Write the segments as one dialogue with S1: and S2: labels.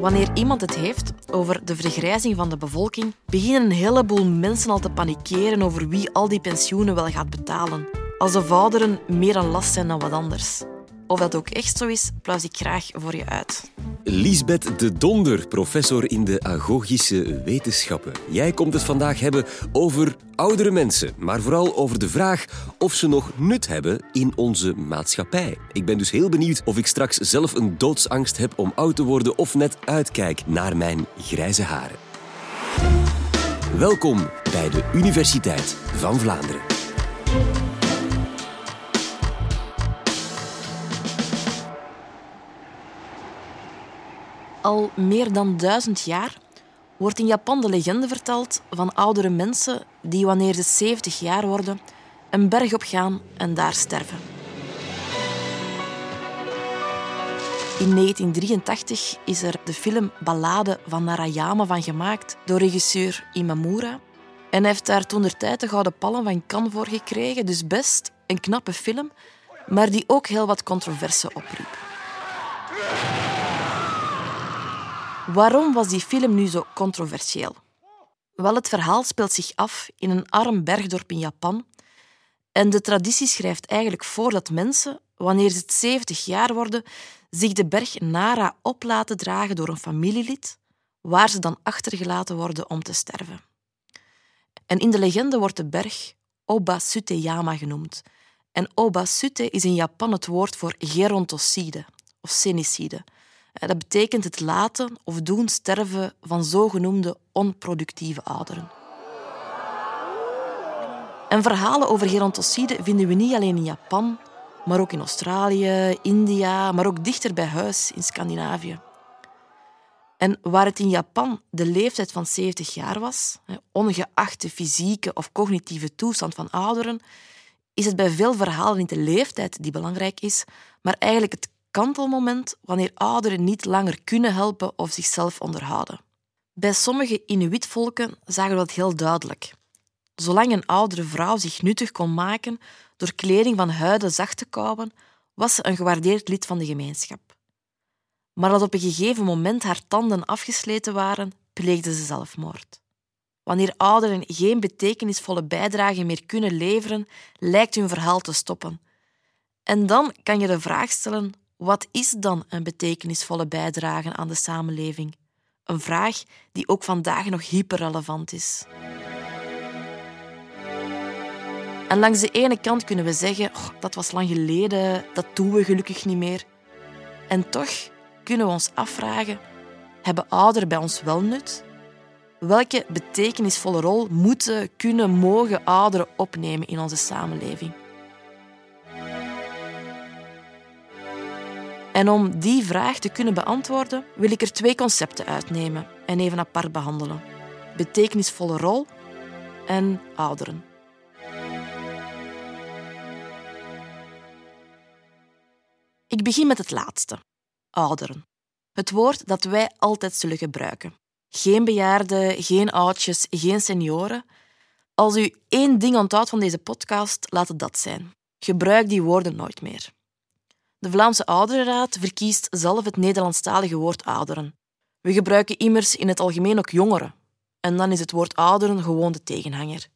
S1: Wanneer iemand het heeft over de vergrijzing van de bevolking, beginnen een heleboel mensen al te panikeren over wie al die pensioenen wel gaat betalen. Alsof ouderen meer een last zijn dan wat anders. Of dat ook echt zo is, pluis ik graag voor je uit.
S2: Lisbeth de Donder, professor in de agogische wetenschappen. Jij komt het vandaag hebben over oudere mensen, maar vooral over de vraag of ze nog nut hebben in onze maatschappij. Ik ben dus heel benieuwd of ik straks zelf een doodsangst heb om oud te worden of net uitkijk naar mijn grijze haren. Welkom bij de Universiteit van Vlaanderen.
S1: Al meer dan duizend jaar wordt in Japan de legende verteld van oudere mensen die wanneer ze 70 jaar worden een berg op gaan en daar sterven. In 1983 is er de film Ballade van Narayama van gemaakt door regisseur Imamura. En heeft daar toen de tijd de Gouden Palm van Cannes voor gekregen. Dus best een knappe film, maar die ook heel wat controverse opriep. Waarom was die film nu zo controversieel? Wel, het verhaal speelt zich af in een arm bergdorp in Japan. En de traditie schrijft eigenlijk voor dat mensen, wanneer ze 70 jaar worden, zich de berg Nara op laten dragen door een familielid, waar ze dan achtergelaten worden om te sterven. En in de legende wordt de berg Obasuteyama genoemd. En Obasute is in Japan het woord voor gerontocide of senicide. Dat betekent het laten of doen sterven van zogenoemde onproductieve ouderen. En verhalen over gerontocide vinden we niet alleen in Japan, maar ook in Australië, India, maar ook dichter bij huis in Scandinavië. En waar het in Japan de leeftijd van 70 jaar was, ongeacht de fysieke of cognitieve toestand van ouderen, is het bij veel verhalen niet de leeftijd die belangrijk is, maar eigenlijk het kantelmoment wanneer ouderen niet langer kunnen helpen of zichzelf onderhouden. Bij sommige Inuitvolken zagen we dat heel duidelijk. Zolang een oudere vrouw zich nuttig kon maken door kleding van huiden zacht te kauwen, was ze een gewaardeerd lid van de gemeenschap. Maar als op een gegeven moment haar tanden afgesleten waren, pleegde ze zelfmoord. Wanneer ouderen geen betekenisvolle bijdrage meer kunnen leveren, lijkt hun verhaal te stoppen. En dan kan je de vraag stellen wat is dan een betekenisvolle bijdrage aan de samenleving? Een vraag die ook vandaag nog hyperrelevant is. En langs de ene kant kunnen we zeggen, oh, dat was lang geleden, dat doen we gelukkig niet meer. En toch kunnen we ons afvragen, hebben ouderen bij ons wel nut? Welke betekenisvolle rol moeten, kunnen, mogen ouderen opnemen in onze samenleving? En om die vraag te kunnen beantwoorden, wil ik er twee concepten uitnemen en even apart behandelen: betekenisvolle rol en ouderen. Ik begin met het laatste: ouderen. Het woord dat wij altijd zullen gebruiken. Geen bejaarden, geen oudjes, geen senioren. Als u één ding onthoudt van deze podcast, laat het dat zijn. Gebruik die woorden nooit meer. De Vlaamse Ouderenraad verkiest zelf het Nederlandstalige woord ouderen. We gebruiken immers in het algemeen ook jongeren. En dan is het woord ouderen gewoon de tegenhanger.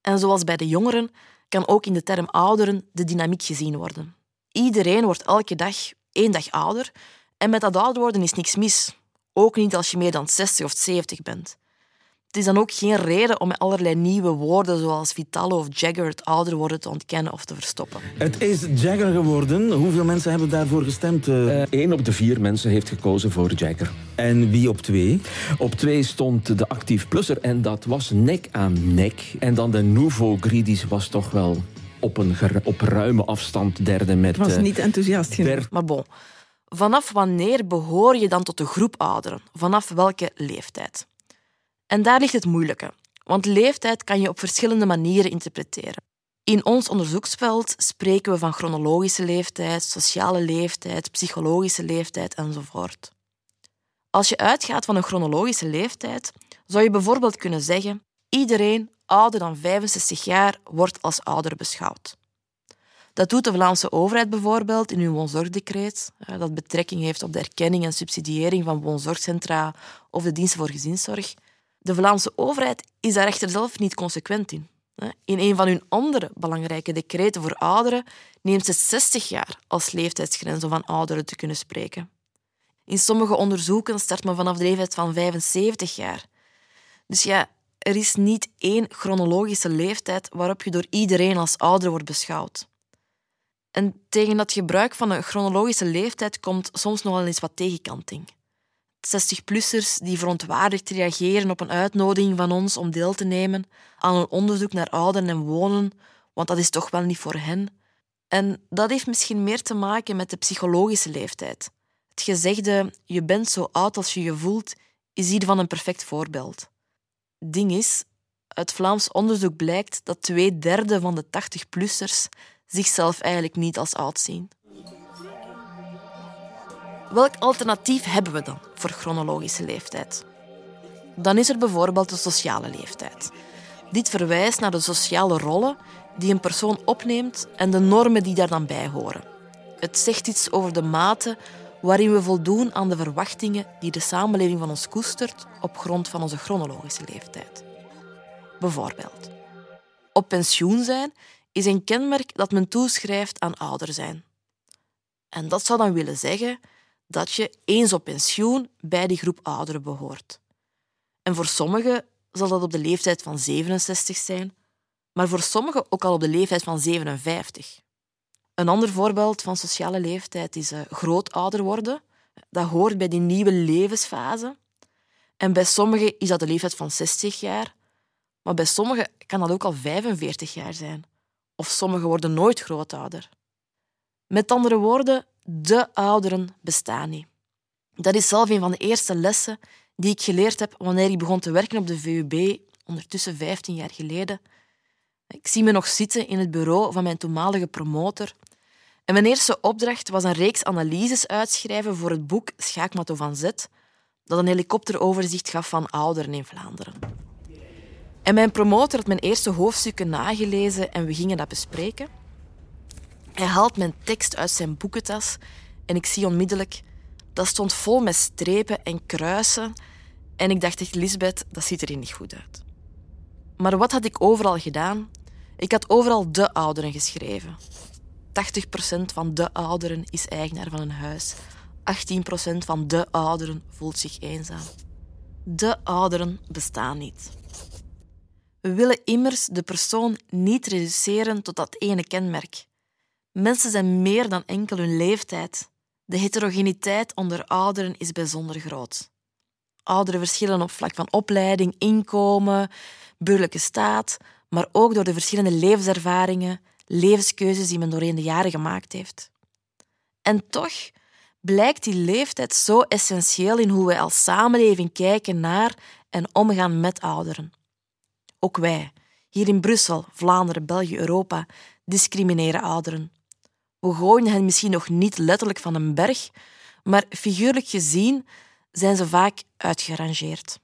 S1: En zoals bij de jongeren kan ook in de term ouderen de dynamiek gezien worden. Iedereen wordt elke dag één dag ouder en met dat ouder worden is niks mis. Ook niet als je meer dan 60 of 70 bent. Het is dan ook geen reden om met allerlei nieuwe woorden zoals Vitalo of Jagger het ouder worden te ontkennen of te verstoppen.
S3: Het is Jagger geworden. Hoeveel mensen hebben daarvoor gestemd?
S4: Eén uh, op de vier mensen heeft gekozen voor Jagger.
S3: En wie op twee?
S4: Op twee stond de actief plusser en dat was nek aan nek. En dan de Nouveau Gridis was toch wel op een op ruime afstand derde met...
S5: was niet enthousiast genoeg.
S1: Maar bon, vanaf wanneer behoor je dan tot de groep ouderen? Vanaf welke leeftijd? En daar ligt het moeilijke, want leeftijd kan je op verschillende manieren interpreteren. In ons onderzoeksveld spreken we van chronologische leeftijd, sociale leeftijd, psychologische leeftijd enzovoort. Als je uitgaat van een chronologische leeftijd, zou je bijvoorbeeld kunnen zeggen: iedereen ouder dan 65 jaar wordt als ouder beschouwd. Dat doet de Vlaamse overheid bijvoorbeeld in hun woonzorgdecreet, dat betrekking heeft op de erkenning en subsidiëring van woonzorgcentra of de diensten voor gezinszorg. De Vlaamse overheid is daar echter zelf niet consequent in. In een van hun andere belangrijke decreten voor ouderen neemt ze 60 jaar als leeftijdsgrens om van ouderen te kunnen spreken. In sommige onderzoeken start men vanaf de leeftijd van 75 jaar. Dus ja, er is niet één chronologische leeftijd waarop je door iedereen als ouder wordt beschouwd. En tegen dat gebruik van een chronologische leeftijd komt soms nog wel eens wat tegenkanting. 60-plussers die verontwaardigd reageren op een uitnodiging van ons om deel te nemen aan een onderzoek naar ouderen en wonen, want dat is toch wel niet voor hen. En dat heeft misschien meer te maken met de psychologische leeftijd. Het gezegde je bent zo oud als je je voelt is hiervan een perfect voorbeeld. Ding is, uit Vlaams onderzoek blijkt dat twee derde van de 80-plussers zichzelf eigenlijk niet als oud zien. Welk alternatief hebben we dan voor chronologische leeftijd? Dan is er bijvoorbeeld de sociale leeftijd. Dit verwijst naar de sociale rollen die een persoon opneemt en de normen die daar dan bij horen. Het zegt iets over de mate waarin we voldoen aan de verwachtingen die de samenleving van ons koestert op grond van onze chronologische leeftijd. Bijvoorbeeld, op pensioen zijn is een kenmerk dat men toeschrijft aan ouder zijn. En dat zou dan willen zeggen dat je eens op pensioen bij die groep ouderen behoort. En voor sommigen zal dat op de leeftijd van 67 zijn, maar voor sommigen ook al op de leeftijd van 57. Een ander voorbeeld van sociale leeftijd is uh, grootouder worden. Dat hoort bij die nieuwe levensfase. En bij sommigen is dat de leeftijd van 60 jaar, maar bij sommigen kan dat ook al 45 jaar zijn. Of sommigen worden nooit grootouder. Met andere woorden, de ouderen bestaan niet. Dat is zelf een van de eerste lessen die ik geleerd heb wanneer ik begon te werken op de VUB, ondertussen 15 jaar geleden. Ik zie me nog zitten in het bureau van mijn toenmalige promotor. En mijn eerste opdracht was een reeks analyses uitschrijven voor het boek Schaakmato van Zet, dat een helikopteroverzicht gaf van ouderen in Vlaanderen. En mijn promotor had mijn eerste hoofdstukken nagelezen en we gingen dat bespreken. Hij haalt mijn tekst uit zijn boekentas en ik zie onmiddellijk dat stond vol met strepen en kruisen. En ik dacht echt, Lisbeth, dat ziet er niet goed uit. Maar wat had ik overal gedaan? Ik had overal de ouderen geschreven. 80% van de ouderen is eigenaar van een huis. 18% van de ouderen voelt zich eenzaam. De ouderen bestaan niet. We willen immers de persoon niet reduceren tot dat ene kenmerk. Mensen zijn meer dan enkel hun leeftijd. De heterogeniteit onder ouderen is bijzonder groot. Ouderen verschillen op vlak van opleiding, inkomen, burgerlijke staat, maar ook door de verschillende levenservaringen, levenskeuzes die men doorheen de jaren gemaakt heeft. En toch blijkt die leeftijd zo essentieel in hoe wij als samenleving kijken naar en omgaan met ouderen. Ook wij, hier in Brussel, Vlaanderen, België, Europa, discrimineren ouderen. We gooien hen misschien nog niet letterlijk van een berg, maar figuurlijk gezien zijn ze vaak uitgerangeerd.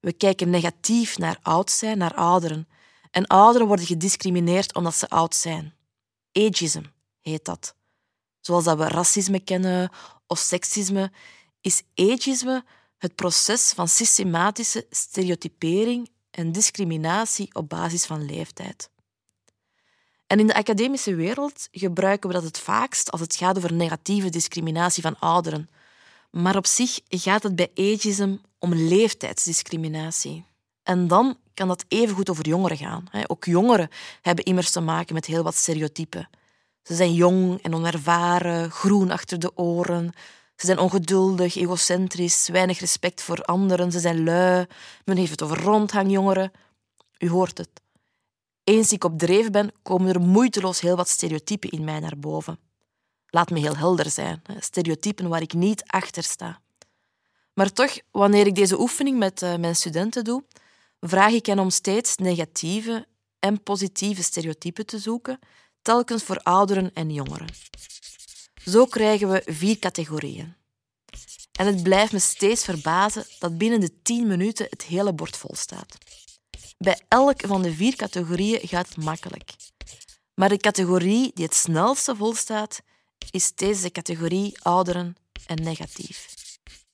S1: We kijken negatief naar oud zijn, naar ouderen. En ouderen worden gediscrimineerd omdat ze oud zijn. Ageism heet dat. Zoals dat we racisme kennen of seksisme, is ageisme het proces van systematische stereotypering en discriminatie op basis van leeftijd. En in de academische wereld gebruiken we dat het vaakst als het gaat over negatieve discriminatie van ouderen. Maar op zich gaat het bij ageism om leeftijdsdiscriminatie. En dan kan dat evengoed over jongeren gaan. Ook jongeren hebben immers te maken met heel wat stereotypen. Ze zijn jong en onervaren, groen achter de oren. Ze zijn ongeduldig, egocentrisch, weinig respect voor anderen. Ze zijn lui. Men heeft het over rondhangjongeren. U hoort het. Eens ik op dreef ben, komen er moeiteloos heel wat stereotypen in mij naar boven. Laat me heel helder zijn. Stereotypen waar ik niet achter sta. Maar toch, wanneer ik deze oefening met eh, mijn studenten doe, vraag ik hen om steeds negatieve en positieve stereotypen te zoeken, telkens voor ouderen en jongeren. Zo krijgen we vier categorieën. En het blijft me steeds verbazen dat binnen de tien minuten het hele bord vol staat. Bij elk van de vier categorieën gaat het makkelijk. Maar de categorie die het snelste volstaat, is deze categorie ouderen en negatief.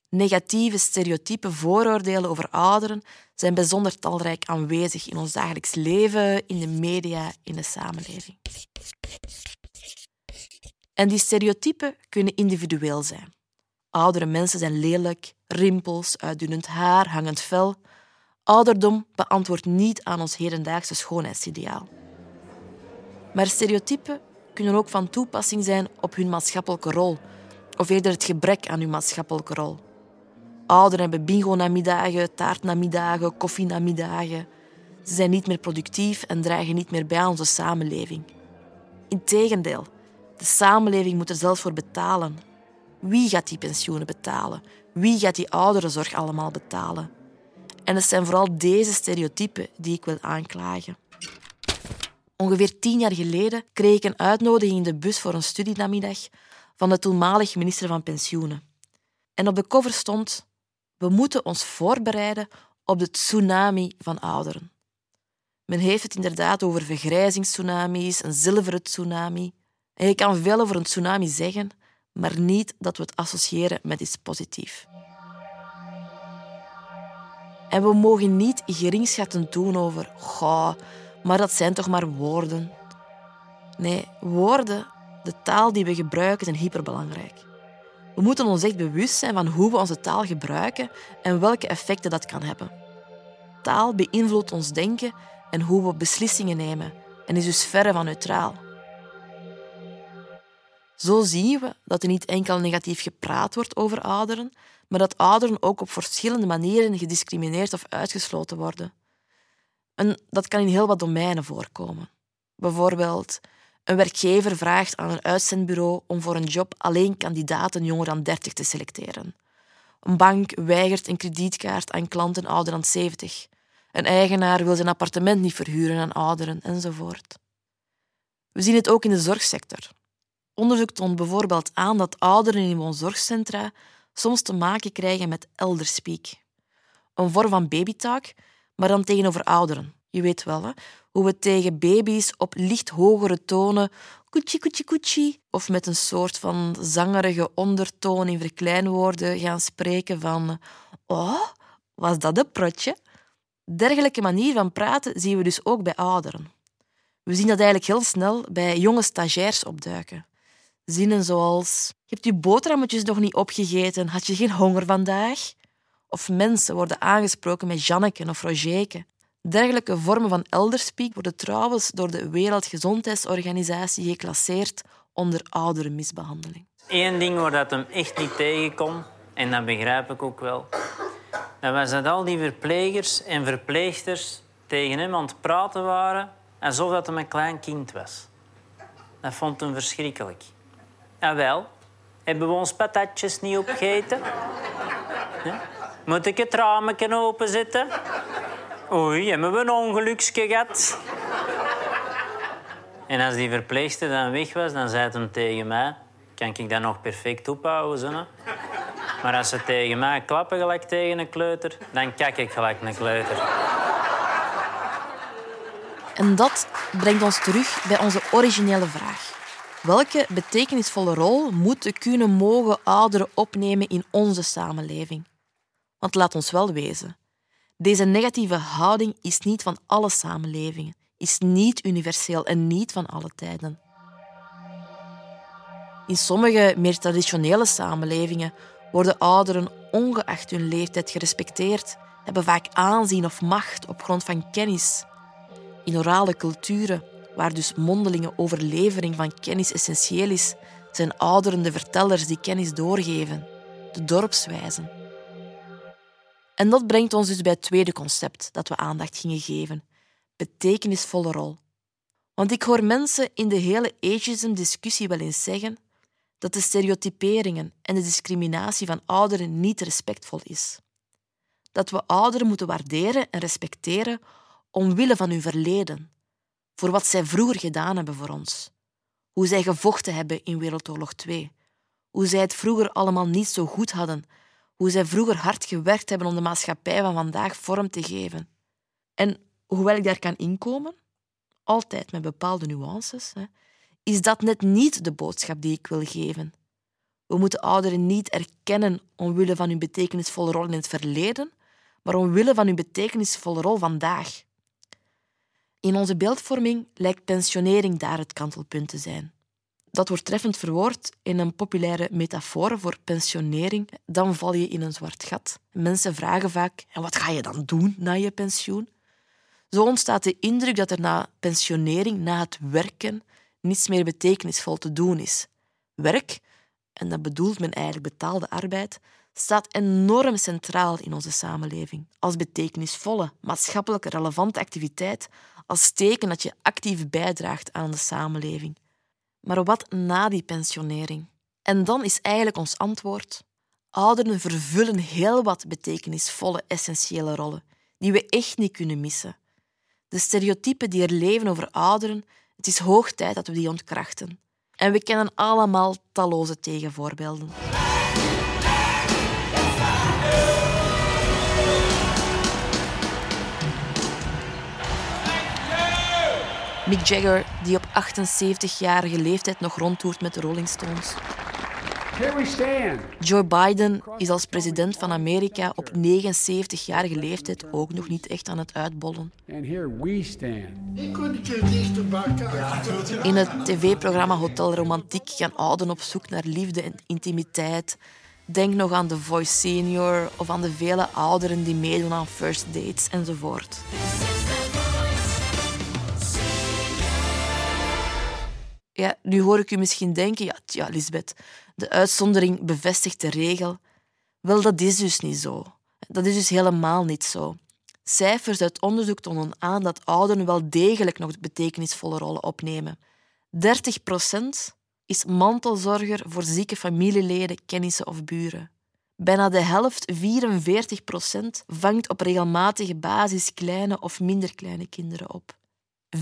S1: Negatieve stereotype vooroordelen over ouderen zijn bijzonder talrijk aanwezig in ons dagelijks leven, in de media, in de samenleving. En die stereotypen kunnen individueel zijn. Oudere mensen zijn lelijk, rimpels, uitdunnend haar, hangend vel. Ouderdom beantwoordt niet aan ons hedendaagse schoonheidsideaal. Maar stereotypen kunnen ook van toepassing zijn op hun maatschappelijke rol, of eerder het gebrek aan hun maatschappelijke rol. Ouderen hebben bingo-namiddagen, taartnamiddagen, koffienamiddagen. Ze zijn niet meer productief en dragen niet meer bij onze samenleving. Integendeel, de samenleving moet er zelfs voor betalen. Wie gaat die pensioenen betalen? Wie gaat die ouderenzorg allemaal betalen? En het zijn vooral deze stereotypen die ik wil aanklagen. Ongeveer tien jaar geleden kreeg ik een uitnodiging in de bus voor een studienamiddag van de toenmalige minister van Pensioenen. En op de cover stond: We moeten ons voorbereiden op de tsunami van ouderen. Men heeft het inderdaad over vergrijzingstsunamis, een zilveren tsunami. En je kan veel over een tsunami zeggen, maar niet dat we het associëren met iets positiefs. En we mogen niet geringschattend doen over, goh, maar dat zijn toch maar woorden. Nee, woorden, de taal die we gebruiken, zijn hyperbelangrijk. We moeten ons echt bewust zijn van hoe we onze taal gebruiken en welke effecten dat kan hebben. Taal beïnvloedt ons denken en hoe we beslissingen nemen en is dus verre van neutraal. Zo zien we dat er niet enkel negatief gepraat wordt over ouderen, maar dat ouderen ook op verschillende manieren gediscrimineerd of uitgesloten worden. En dat kan in heel wat domeinen voorkomen. Bijvoorbeeld, een werkgever vraagt aan een uitzendbureau om voor een job alleen kandidaten jonger dan 30 te selecteren. Een bank weigert een kredietkaart aan klanten ouder dan 70. Een eigenaar wil zijn appartement niet verhuren aan ouderen, enzovoort. We zien het ook in de zorgsector. Onderzoek toont bijvoorbeeld aan dat ouderen in woonzorgcentra soms te maken krijgen met elderspeak. Een vorm van babytalk, maar dan tegenover ouderen. Je weet wel, hè? hoe we tegen baby's op licht hogere tonen koetsie, koetsie, koetsie, of met een soort van zangerige ondertoon in verkleinwoorden gaan spreken van oh, was dat een protje? Dergelijke manier van praten zien we dus ook bij ouderen. We zien dat eigenlijk heel snel bij jonge stagiairs opduiken. Zinnen zoals: Je hebt je boterhammetjes nog niet opgegeten, had je geen honger vandaag? Of mensen worden aangesproken met Janneke of Rogerke. Dergelijke vormen van elderspeak worden trouwens door de Wereldgezondheidsorganisatie geclasseerd onder oudere misbehandeling.
S5: Eén ding waar dat hem echt niet tegenkomt, en dat begrijp ik ook wel, dat was dat al die verplegers en verpleegsters tegen hem aan het praten waren alsof dat hem een klein kind was. Dat vond hem verschrikkelijk. En wel, hebben we ons patatjes niet opgegeten? Moet ik het ramen openzetten? Oei, hebben we een ongeluksje gehad? En als die verpleegster dan weg was, dan zei hij tegen mij... Kan ik dat nog perfect ophouden, Maar als ze tegen mij klappen gelijk tegen een kleuter, dan kijk ik gelijk een kleuter.
S1: En dat brengt ons terug bij onze originele vraag. Welke betekenisvolle rol moeten kunnen mogen ouderen opnemen in onze samenleving? Want laat ons wel wezen. Deze negatieve houding is niet van alle samenlevingen, is niet universeel en niet van alle tijden. In sommige meer traditionele samenlevingen worden ouderen ongeacht hun leeftijd gerespecteerd, hebben vaak aanzien of macht op grond van kennis. In orale culturen, waar dus mondelinge overlevering van kennis essentieel is, zijn ouderen de vertellers die kennis doorgeven, de dorpswijzen. En dat brengt ons dus bij het tweede concept dat we aandacht gingen geven: betekenisvolle rol. Want ik hoor mensen in de hele ageism-discussie wel eens zeggen dat de stereotyperingen en de discriminatie van ouderen niet respectvol is. Dat we ouderen moeten waarderen en respecteren omwille van hun verleden, voor wat zij vroeger gedaan hebben voor ons, hoe zij gevochten hebben in Wereldoorlog 2, hoe zij het vroeger allemaal niet zo goed hadden hoe zij vroeger hard gewerkt hebben om de maatschappij van vandaag vorm te geven. En hoewel ik daar kan inkomen, altijd met bepaalde nuances, is dat net niet de boodschap die ik wil geven. We moeten ouderen niet erkennen omwille van hun betekenisvolle rol in het verleden, maar omwille van hun betekenisvolle rol vandaag. In onze beeldvorming lijkt pensionering daar het kantelpunt te zijn. Dat wordt treffend verwoord in een populaire metafoor voor pensionering. Dan val je in een zwart gat. Mensen vragen vaak: en wat ga je dan doen na je pensioen? Zo ontstaat de indruk dat er na pensionering, na het werken, niets meer betekenisvol te doen is. Werk, en dat bedoelt men eigenlijk betaalde arbeid, staat enorm centraal in onze samenleving. Als betekenisvolle, maatschappelijk relevante activiteit, als teken dat je actief bijdraagt aan de samenleving. Maar wat na die pensionering? En dan is eigenlijk ons antwoord: ouderen vervullen heel wat betekenisvolle, essentiële rollen, die we echt niet kunnen missen. De stereotypen die er leven over ouderen, het is hoog tijd dat we die ontkrachten. En we kennen allemaal talloze tegenvoorbeelden. Mick Jagger, die op 78-jarige leeftijd nog rondtoert met de Rolling Stones. Joe Biden is als president van Amerika op 79-jarige leeftijd ook nog niet echt aan het uitbollen. In het tv-programma Hotel Romantiek gaan ouderen op zoek naar liefde en intimiteit. Denk nog aan The Voice Senior of aan de vele ouderen die meedoen aan first dates enzovoort. Ja, nu hoor ik u misschien denken, ja, tja, Lisbeth, de uitzondering bevestigt de regel. Wel, dat is dus niet zo. Dat is dus helemaal niet zo. Cijfers uit onderzoek tonen aan dat ouderen wel degelijk nog betekenisvolle rollen opnemen. 30% is mantelzorger voor zieke familieleden, kennissen of buren. Bijna de helft, 44% vangt op regelmatige basis kleine of minder kleine kinderen op. 24%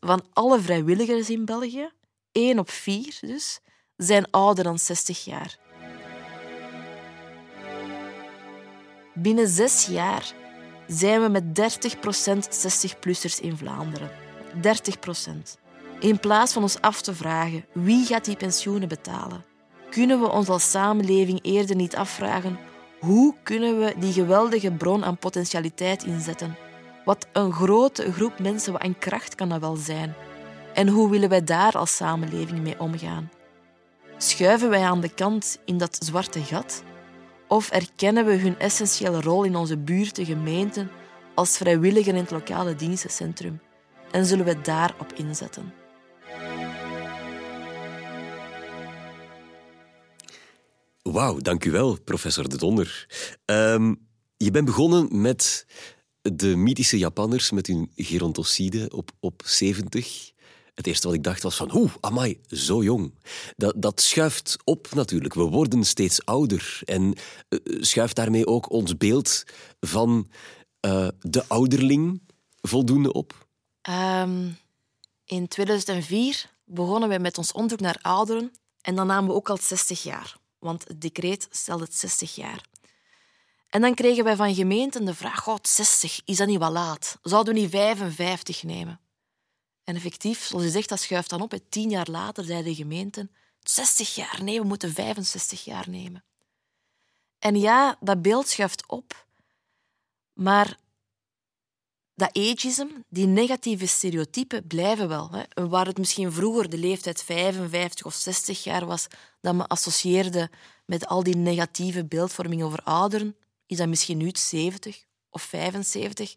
S1: van alle vrijwilligers in België, 1 op 4 dus, zijn ouder dan 60 jaar. Binnen zes jaar zijn we met 30% 60-plussers in Vlaanderen. 30%. In plaats van ons af te vragen wie gaat die pensioenen betalen, kunnen we ons als samenleving eerder niet afvragen hoe kunnen we die geweldige bron aan potentialiteit inzetten wat een grote groep mensen, wat kracht kan dat wel zijn? En hoe willen wij daar als samenleving mee omgaan? Schuiven wij aan de kant in dat zwarte gat? Of erkennen we hun essentiële rol in onze buurt, gemeenten, als vrijwilliger in het lokale dienstencentrum? En zullen we daarop inzetten?
S2: Wauw, dank u wel, professor De Donder. Um, je bent begonnen met de mythische Japanners met hun gerontocide op, op 70. Het eerste wat ik dacht was van, oeh, amai, zo jong. Dat, dat schuift op natuurlijk. We worden steeds ouder. En uh, schuift daarmee ook ons beeld van uh, de ouderling voldoende op?
S1: Um, in 2004 begonnen wij met ons onderzoek naar ouderen. En dan namen we ook al 60 jaar. Want het decreet stelt het 60 jaar. En dan kregen wij van gemeenten de vraag: God, 60, is dat niet wat laat? Zouden we niet 55 nemen? En effectief, zoals je zegt, dat schuift dan op. Tien jaar later zeiden de gemeenten: 60 jaar, nee, we moeten 65 jaar nemen. En ja, dat beeld schuift op. Maar dat ageism, die negatieve stereotypen, blijven wel. Hè. Waar het misschien vroeger de leeftijd 55 of 60 jaar was, dat me associeerde met al die negatieve beeldvorming over ouderen, is dat misschien nu 70 of 75.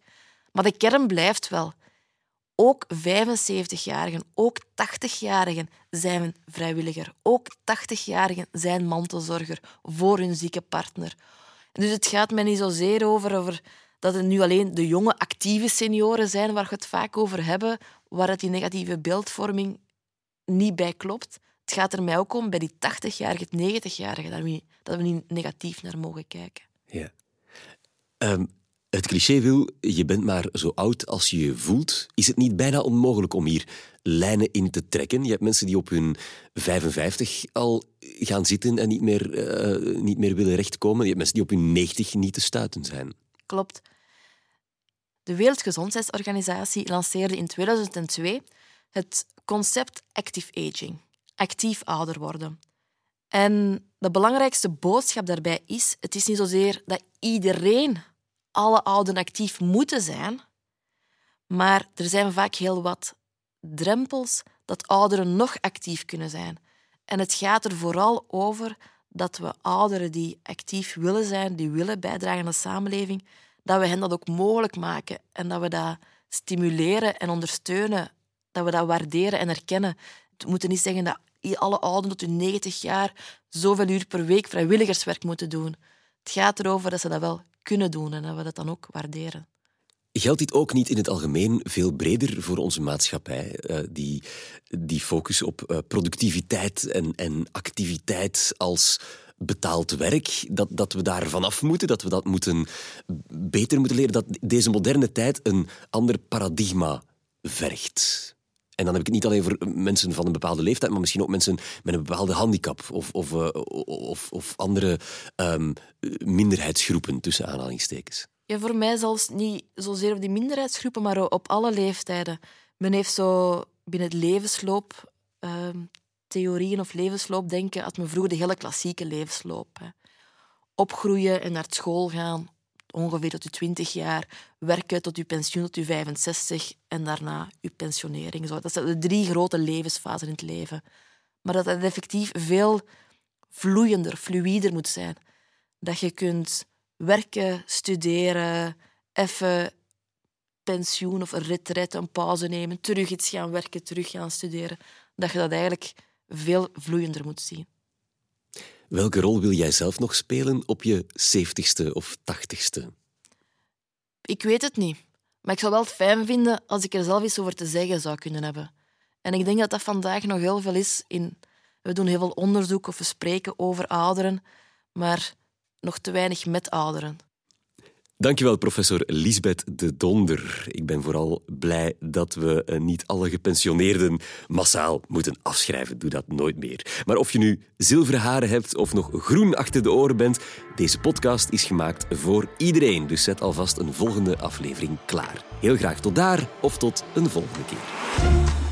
S1: Maar de kern blijft wel. Ook 75-jarigen, ook 80-jarigen zijn vrijwilliger. Ook 80-jarigen zijn mantelzorger voor hun zieke partner. dus het gaat mij niet zozeer over, over dat het nu alleen de jonge, actieve senioren zijn waar we het vaak over hebben, waar het die negatieve beeldvorming niet bij klopt. Het gaat er mij ook om bij die 80-jarigen, 90-jarigen, dat we niet negatief naar mogen kijken.
S2: Um, het cliché wil, je bent maar zo oud als je je voelt. Is het niet bijna onmogelijk om hier lijnen in te trekken? Je hebt mensen die op hun 55 al gaan zitten en niet meer, uh, niet meer willen rechtkomen. Je hebt mensen die op hun 90 niet te stuiten zijn.
S1: Klopt. De Wereldgezondheidsorganisatie lanceerde in 2002 het concept active aging, actief ouder worden. En de belangrijkste boodschap daarbij is: het is niet zozeer dat iedereen, alle ouderen actief moeten zijn, maar er zijn vaak heel wat drempels dat ouderen nog actief kunnen zijn. En het gaat er vooral over dat we ouderen die actief willen zijn, die willen bijdragen aan de samenleving, dat we hen dat ook mogelijk maken en dat we dat stimuleren en ondersteunen, dat we dat waarderen en erkennen. We moeten niet zeggen dat alle ouderen tot hun 90 jaar zoveel uur per week vrijwilligerswerk moeten doen. Het gaat erover dat ze dat wel kunnen doen en dat we dat dan ook waarderen.
S2: Geldt dit ook niet in het algemeen veel breder voor onze maatschappij? Uh, die, die focus op uh, productiviteit en, en activiteit als betaald werk, dat, dat we daar vanaf moeten, dat we dat moeten, beter moeten leren, dat deze moderne tijd een ander paradigma vergt. En dan heb ik het niet alleen voor mensen van een bepaalde leeftijd, maar misschien ook mensen met een bepaalde handicap of, of, uh, of, of andere um, minderheidsgroepen, tussen aanhalingstekens.
S1: Ja, voor mij zelfs niet zozeer op die minderheidsgroepen, maar op alle leeftijden. Men heeft zo binnen het levensloop ehm, theorieën of levensloop denken, had men vroeger de hele klassieke levensloop. Hè. Opgroeien en naar school gaan, ongeveer tot je 20 jaar, werken tot je pensioen, tot je 65 en daarna je pensionering. Zo. Dat zijn de drie grote levensfasen in het leven. Maar dat het effectief veel vloeiender, fluider moet zijn. Dat je kunt werken, studeren, even pensioen of een retret, een pauze nemen, terug iets gaan werken, terug gaan studeren. Dat je dat eigenlijk veel vloeiender moet zien.
S2: Welke rol wil jij zelf nog spelen op je zeventigste of tachtigste?
S1: Ik weet het niet. Maar ik zou wel fijn vinden als ik er zelf iets over te zeggen zou kunnen hebben. En ik denk dat dat vandaag nog heel veel is. In, we doen heel veel onderzoek of we spreken over ouderen, maar nog te weinig met ouderen.
S2: Dankjewel, professor Lisbeth de Donder. Ik ben vooral blij dat we eh, niet alle gepensioneerden massaal moeten afschrijven. Doe dat nooit meer. Maar of je nu zilveren haren hebt of nog groen achter de oren bent, deze podcast is gemaakt voor iedereen. Dus zet alvast een volgende aflevering klaar. Heel graag tot daar of tot een volgende keer.